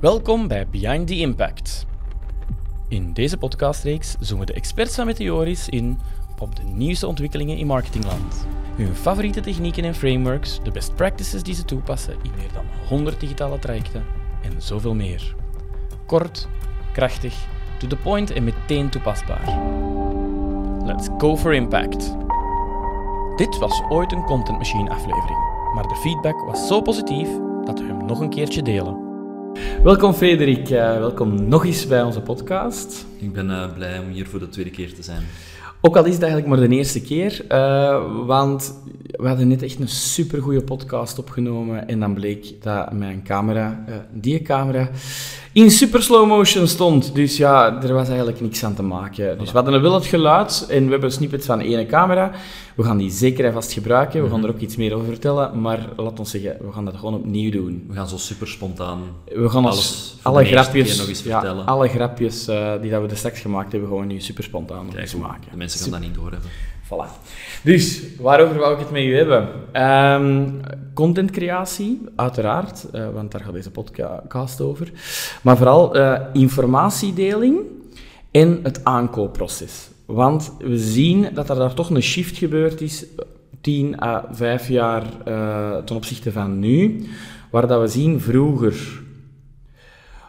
Welkom bij Behind the Impact. In deze podcastreeks zoomen de experts van Meteoris in op de nieuwste ontwikkelingen in marketingland. Hun favoriete technieken en frameworks, de best practices die ze toepassen in meer dan 100 digitale trajecten en zoveel meer. Kort, krachtig, to the point en meteen toepasbaar. Let's go for impact. Dit was ooit een Content Machine aflevering, maar de feedback was zo positief dat we hem nog een keertje delen. Welkom Frederik, uh, welkom nog eens bij onze podcast. Ik ben uh, blij om hier voor de tweede keer te zijn. Ook al is het eigenlijk maar de eerste keer, uh, want we hadden net echt een supergoeie podcast opgenomen en dan bleek dat mijn camera, die camera, in super slow motion stond. Dus ja, er was eigenlijk niks aan te maken. Dus we hadden wel het geluid en we hebben snippets van één camera. We gaan die zeker en vast gebruiken. We gaan er ook iets meer over vertellen. Maar laat ons zeggen, we gaan dat gewoon opnieuw doen. We gaan zo super spontaan we gaan alles alle grapjes, nog eens vertellen. Ja, alle grapjes uh, die dat we er straks gemaakt hebben, gewoon nu super spontaan maken. De mensen gaan dat niet doorhebben. Voilà. Dus, waarover wou ik het met u hebben? Um, contentcreatie, uiteraard, uh, want daar gaat deze podcast over. Maar vooral uh, informatiedeling en het aankoopproces. Want we zien dat er daar toch een shift gebeurd is, 10 à 5 jaar uh, ten opzichte van nu, waar dat we zien vroeger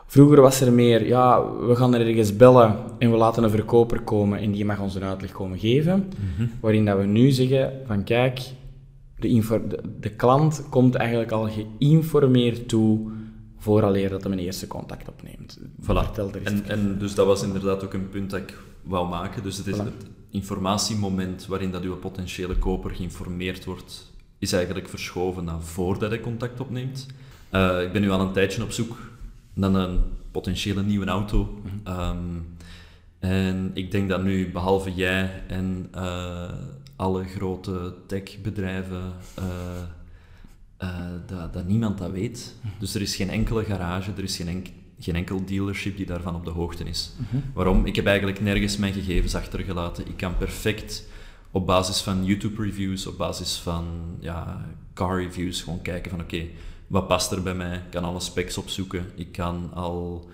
Vroeger was er meer, ja, we gaan er ergens bellen en we laten een verkoper komen en die mag ons een uitleg komen geven. Mhm. Waarin dat we nu zeggen van kijk, de, de, de, klant komt eigenlijk al geïnformeerd toe vooraleer dat hij een eerste contact opneemt. Voilà. En, en dus dat was inderdaad ook een punt dat ik wou maken. Dus het is het informatiemoment waarin dat uw potentiële koper geïnformeerd wordt, is eigenlijk verschoven naar voordat hij contact opneemt. Uh, ik ben nu al een tijdje op zoek dan een potentiële nieuwe auto. Mhm. Ehm, en ik denk dat nu, behalve jij en uh, alle grote techbedrijven, uh, uh, dat, dat, niemand dat weet. Dus er is geen enkele garage, er is geen, geen enkel dealership die daarvan op de hoogte is. Mhm. Waarom? Ik heb eigenlijk nergens mijn gegevens achtergelaten. Ik kan perfect op basis van YouTube-reviews, op basis van ja, car-reviews, gewoon kijken van oké, wat past er bij mij? Ik kan alle specs opzoeken. Ik kan al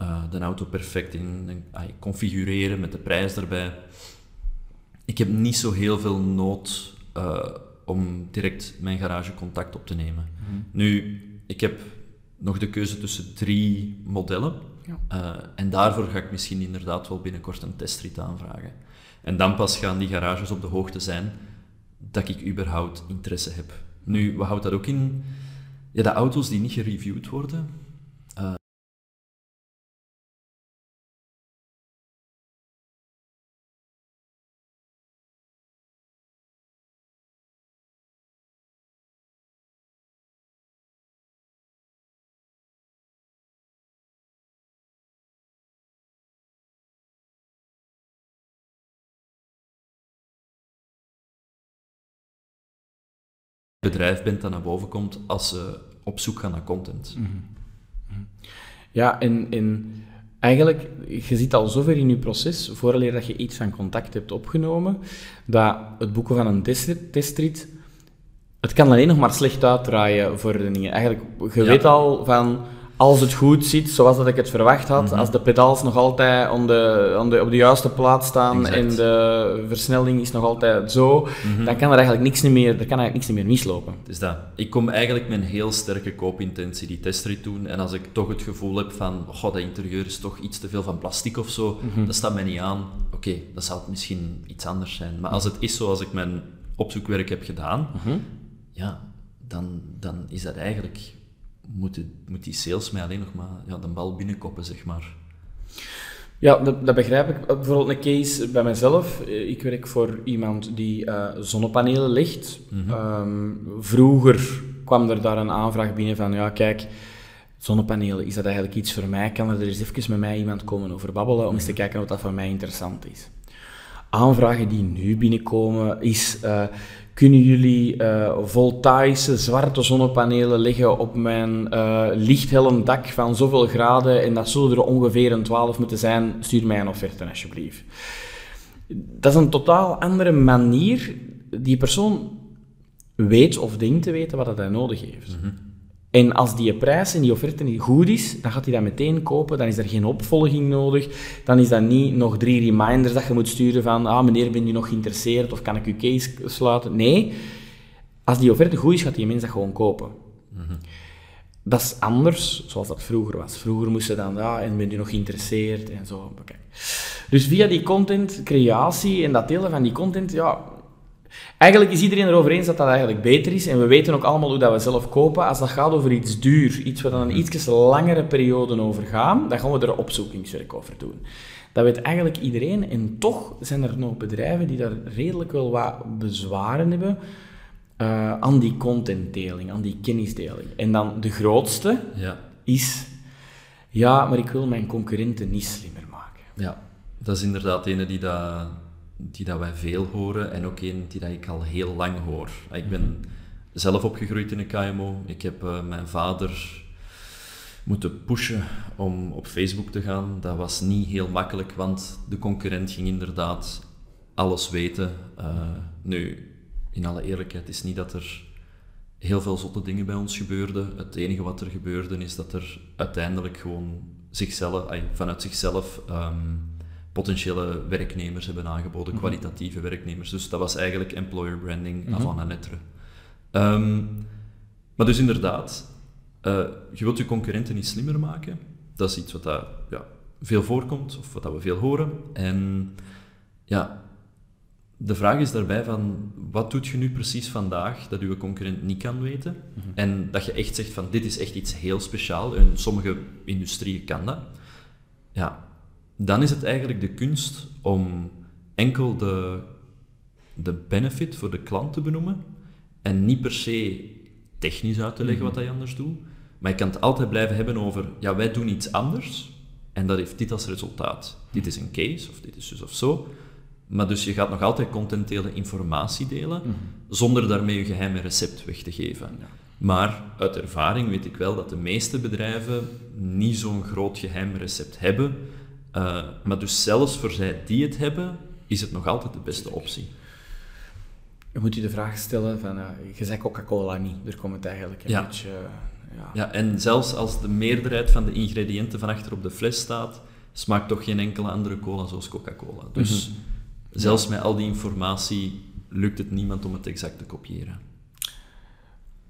uh, de auto perfect in, uh, configureren met de prijs erbij. Ik heb niet zo heel veel nood uh, om direct mijn garage contact op te nemen. Mhm. Nu, ik heb nog de keuze tussen drie modellen. Ja. Uh, en daarvoor ga ik misschien inderdaad wel binnenkort een testrit aanvragen. En dan pas gaan die garages op de hoogte zijn dat ik überhaupt interesse heb. Nu, wat houdt dat ook in? Ja, de auto's die niet gereviewd worden. Bedrijf bent dat naar boven komt als ze op zoek gaan naar content. Mhm. Mhm. Ja, en, en eigenlijk, je zit al zover in je proces, vooraleer dat je iets van contact hebt opgenomen, dat het boeken van een testrit, het kan alleen nog maar slecht uitdraaien voor de dingen. Eigenlijk, je weet al van als het goed zit, zoals dat ik het verwacht had, mhm. als de pedals nog altijd on de, on de, op de juiste plaats staan en de versnelling is nog altijd zo, mhm. dan kan er eigenlijk niks meer, er kan eigenlijk niks meer mislopen. Dus dat. Ik kom eigenlijk met een heel sterke koopintentie die testrit doen en als ik toch het gevoel heb van, god, dat interieur is toch iets te veel van plastic of zo, mm dat staat mij niet aan. Oké, okay, dat zal misschien iets anders zijn. Maar als het is zoals ik mijn opzoekwerk heb gedaan, mhm. ja, dan, dan is dat eigenlijk moet, moet die sales mij alleen nog maar ja, de bal binnenkoppen, zeg maar. Ja, dat, dat, begrijp ik. Bijvoorbeeld een case bij mezelf. Ik werk voor iemand die uh, zonnepanelen legt. Mhm. Ehm, vroeger kwam er daar een aanvraag binnen van, ja kijk, zonnepanelen, is dat eigenlijk iets voor mij? Kan er eens even met mij iemand komen over babbelen om eens te mhm. kijken wat dat voor mij interessant is? Aanvragen die nu binnenkomen is, uh, kunnen jullie uh, voltaïsche zwarte zonnepanelen leggen op mijn uh, lichthelm dak van zoveel graden en dat zullen er ongeveer een 12 moeten zijn, stuur mij een offerte alsjeblieft. Dat is een totaal andere manier. Die persoon weet of denkt te weten wat hij nodig heeft. Mhm. En als die prijs en die offerte niet goed is, dan gaat hij dat meteen kopen. Dan is er geen opvolging nodig. Dan is dat niet nog drie reminders dat je moet sturen van ah, meneer, ben je nog geïnteresseerd of kan ik uw case sluiten? Nee, als die offerte goed is, gaat die mens dat gewoon kopen. Dat is anders zoals dat vroeger was. Vroeger moesten dan, ja, en ben je nog geïnteresseerd en zo. Kijk. Dus via die content, creatie en dat delen van die content, ja, Eigenlijk is iedereen erover eens dat dat eigenlijk beter is. En we weten ook allemaal hoe dat we zelf kopen. Als dat gaat over iets duur, iets waar dan een iets langere periode over gaan, dan gaan we er opzoekingswerk over doen. Dat weet eigenlijk iedereen. En toch zijn er nog bedrijven die daar redelijk wel wat bezwaren hebben uh, aan die contentdeling, aan die kennisdeling. En dan de grootste ja. is, ja, maar ik wil mijn concurrenten niet slimmer maken. Ja, dat is inderdaad ene die dat die dat wij veel horen en ook een die dat ik al heel lang hoor. Ik ben zelf opgegroeid in een KMO. Ik heb uh, mijn vader moeten pushen om op Facebook te gaan. Dat was niet heel makkelijk, want de concurrent ging inderdaad alles weten. Uh, nu, in alle eerlijkheid is niet dat er heel veel zotte dingen bij ons gebeurden. Het enige wat er gebeurde is dat er uiteindelijk gewoon zichzelf, vanuit zichzelf um, potentiële werknemers hebben aangeboden, mhm. kwalitatieve werknemers. Dus dat was eigenlijk employer branding mm -hmm. avant la lettre. Ehm, maar dus inderdaad, uh, je wilt je concurrenten niet slimmer maken. Dat is iets wat dat, ja, veel voorkomt, of wat dat we veel horen. En ja, de vraag is daarbij van, wat doet je nu precies vandaag dat je concurrent niet kan weten? Mhm. En dat je echt zegt van, dit is echt iets heel speciaal. En sommige industrieën kan dat. Ja, dan is het eigenlijk de kunst om enkel de, de benefit voor de klant te benoemen en niet per se technisch uit te leggen wat mhm. hij anders doet. Maar je kan het altijd blijven hebben over, ja, wij doen iets anders en dat heeft dit als resultaat. Dit is een case, of dit is dus of zo. Maar dus je gaat nog altijd content delen, informatie delen, mhm. zonder daarmee je geheime recept weg te geven. Maar uit ervaring weet ik wel dat de meeste bedrijven niet zo'n groot geheim recept hebben, uh, maar dus zelfs voor zij die het hebben, is het nog altijd de beste optie. Je moet je de vraag stellen van, uh, je zegt Coca-Cola niet, daar komt het eigenlijk een beetje... ja. ja, en zelfs als de meerderheid van de ingrediënten van achter op de fles staat, smaakt toch geen enkele andere cola zoals Coca-Cola. Dus mhm. zelfs met al die informatie lukt het niemand om het exact te kopiëren.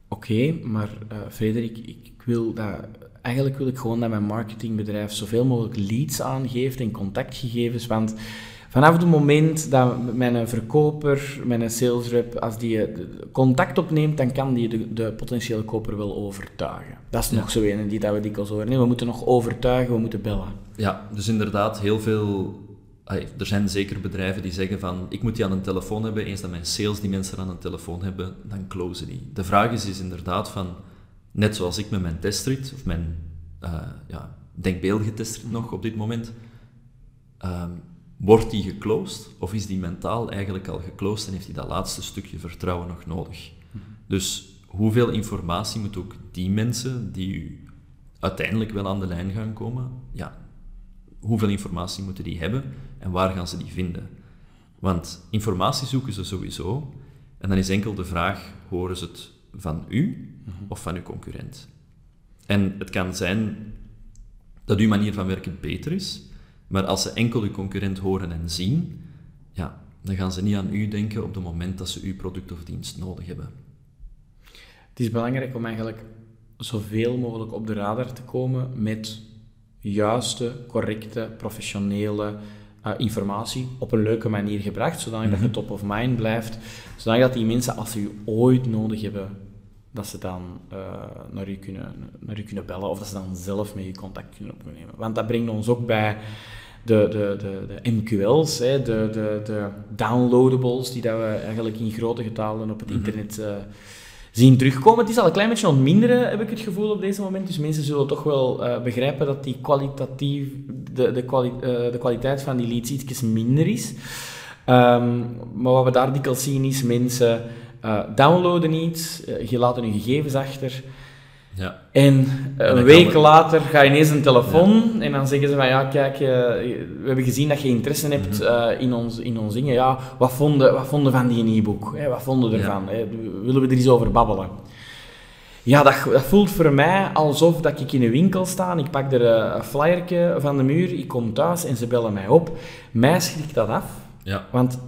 Oké, maar uh, Frederik, ik wil dat eigenlijk wil ik gewoon dat mijn marketingbedrijf zoveel mogelijk leads aangeeft en contactgegevens. Want vanaf het moment dat mijn verkoper, mijn salesrep, als die eh, contact opneemt, dan kan die de, de potentiële koper wel overtuigen. Dat is nog zo een die dat we dikwijls horen. Nee, we moeten nog overtuigen, we moeten bellen. Ja, dus inderdaad, heel veel er zijn zeker bedrijven die zeggen van, ik moet die aan een telefoon hebben, eens dat mijn sales die mensen aan een telefoon hebben, dan closen die. De vraag is, is inderdaad van, net zoals ik met mijn testrit, of mijn uh, ja, denkbeeldige testrit nog op dit moment, um, wordt die geclosed of is die mentaal eigenlijk al geclosed en heeft hij dat laatste stukje vertrouwen nog nodig? Dus hoeveel informatie moet ook die mensen die u uiteindelijk wel aan de lijn gaan komen, ja, hoeveel informatie moeten die hebben en waar gaan ze die vinden? Want informatie zoeken ze sowieso en dan is enkel de vraag, horen ze het van u of van uw concurrent? En het kan zijn dat uw manier van werken beter is, maar als ze enkel uw concurrent horen en zien, ja, dan gaan ze niet aan u denken op het moment dat ze uw product of dienst nodig hebben. Het is belangrijk om eigenlijk zoveel mogelijk op de radar te komen met juiste, correcte, professionele uh, informatie op een leuke manier gebracht, zodat mm -hmm. je top of mind blijft, zodat die mensen, als ze u ooit nodig hebben, dat ze dan uh, naar, u kunnen, naar u kunnen bellen of dat ze dan zelf met je contact kunnen opnemen. Want dat brengt ons ook bij de, de, de, de MQL's, hè, de, de, de downloadables, die dat we eigenlijk in grote getalen op het mhm. internet uh, zien terugkomen. Het is al een klein beetje ontminderen, heb ik het gevoel op deze moment. Dus mensen zullen toch wel uh, begrijpen dat die kwalitatief, de, de, kwali de kwaliteit van die leads iets minder is. Um, maar wat we daar dikwijls zien is mensen uh, downloaden iets, uh, je laat je gegevens achter. Ja. En een week later ga je ineens een telefoon en dan zeggen ze van ja, kijk, uh, we hebben gezien dat je interesse hebt mhm. in, ons, in ons dingen. Ja, wat vonden, wat vonden van die e-book? Wat vonden we ervan? Ja. Willen we er eens over babbelen? Ja, dat, dat voelt voor mij alsof dat ik in een winkel sta. Ik pak er eh, een flyertje van de muur, ik kom thuis en ze bellen mij op. Mij schrikt dat af. Ja. Want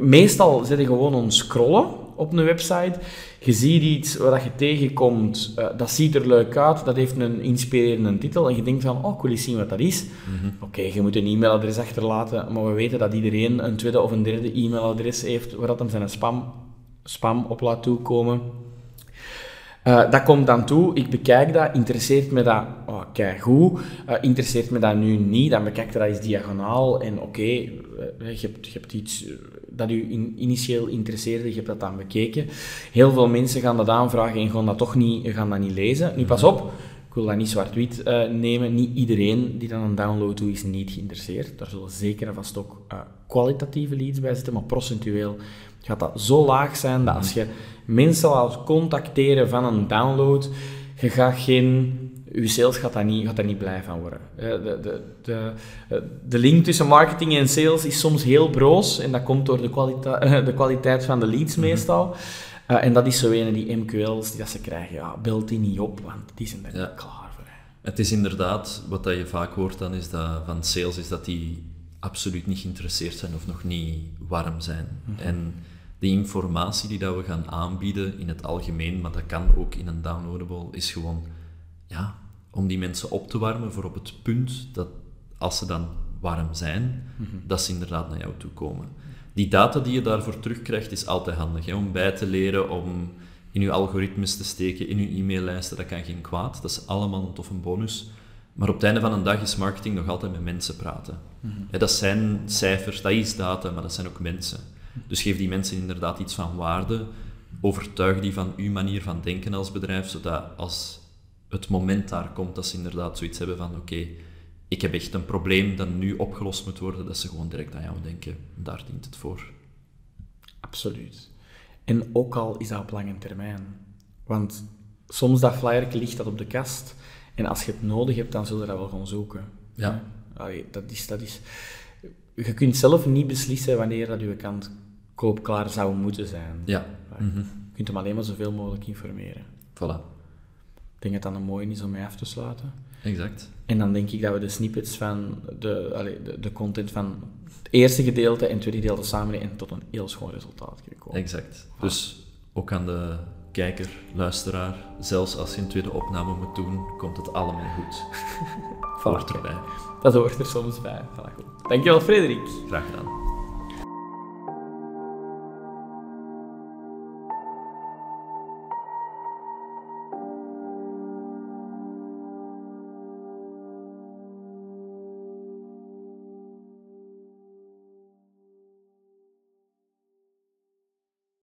meestal zit je gewoon aan het scrollen op een website. Je ziet iets waar je tegenkomt, uh, dat ziet er leuk uit, dat heeft een inspirerende titel en je denkt van, oh, ik wil eens zien wat dat is. Oké, je moet een e-mailadres achterlaten, maar we weten dat iedereen een tweede of een derde e-mailadres heeft waar dat hem zijn spam, spam op laat toekomen. Uh, dat komt dan toe, ik bekijk dat, interesseert me dat, oh, kijk goed, uh, interesseert me dat nu niet, dan bekijk je dat eens diagonaal en oké, okay, uh, je, hebt, je hebt iets dat u in, initieel interesseerde, je hebt dat dan bekeken. Heel veel mensen gaan dat aanvragen en gaan dat toch niet, gaan dat niet lezen. Nu pas op, ik wil dat niet zwart-wit nemen, niet iedereen die dan een download doet is niet geïnteresseerd. Daar zullen zeker en vast ook kwalitatieve leads bij zitten, maar procentueel gaat dat zo laag zijn dat als je mensen laat contacteren van een download, je gaat geen... Je sales gaat daar niet, gaat daar niet blij van worden. De, de, de, de link tussen marketing en sales is soms heel broos en dat komt door de, kwalita de kwaliteit van de leads meestal. Uh, en dat is zo een die MQL's die dat ze krijgen. Ja, beeld die niet op, want die zijn er ja. niet klaar voor. Het is inderdaad, wat dat je vaak hoort dan is dat van sales, is dat die absoluut niet geïnteresseerd zijn of nog niet warm zijn. Mm -hmm. En de informatie die dat we gaan aanbieden in het algemeen, maar dat kan ook in een downloadable, is gewoon ja, om die mensen op te warmen voor op het punt dat als ze dan warm zijn, mm -hmm. dat ze inderdaad naar jou toe komen. Die data die je daarvoor terugkrijgt is altijd handig, hè, om bij te leren, om in je algoritmes te steken, in je e-maillijsten, dat kan geen kwaad. Dat is allemaal een toffe bonus. Maar op het einde van een dag is marketing nog altijd met mensen praten. Mm -hmm. ja, dat zijn cijfers, dat is data, maar dat zijn ook mensen. Dus geef die mensen inderdaad iets van waarde. Overtuig die van uw manier van denken als bedrijf, zodat als het moment daar komt dat ze inderdaad zoiets hebben van oké, ik heb echt een probleem dat nu opgelost moet worden, dat ze gewoon direct aan jou denken. Daar dient het voor. Absoluut. En ook al is dat op lange termijn. Want soms dat flyer ligt dat op de kast en als je het nodig hebt, dan zul je dat wel gaan zoeken. Ja. Allee, dat is... Dat is je kunt zelf niet beslissen wanneer dat je kant koopklaar zou moeten zijn. Ja. Mm -hmm. Je kunt hem alleen maar zoveel mogelijk informeren. Voilà. Ik denk dat dat een mooi is om mee af te sluiten. Exact. En dan denk ik dat we de snippets van de, allee, de, de, content van het eerste gedeelte en het tweede gedeelte samen en tot een heel schoon resultaat kunnen komen. Exact. Voilà. Dus ook aan de kijker, luisteraar, zelfs als je een tweede opname moet doen, komt het allemaal goed. Hoort erbij. Dat hoort er soms bij. Voilà, goed. Dankjewel, Frederik. Graag gedaan.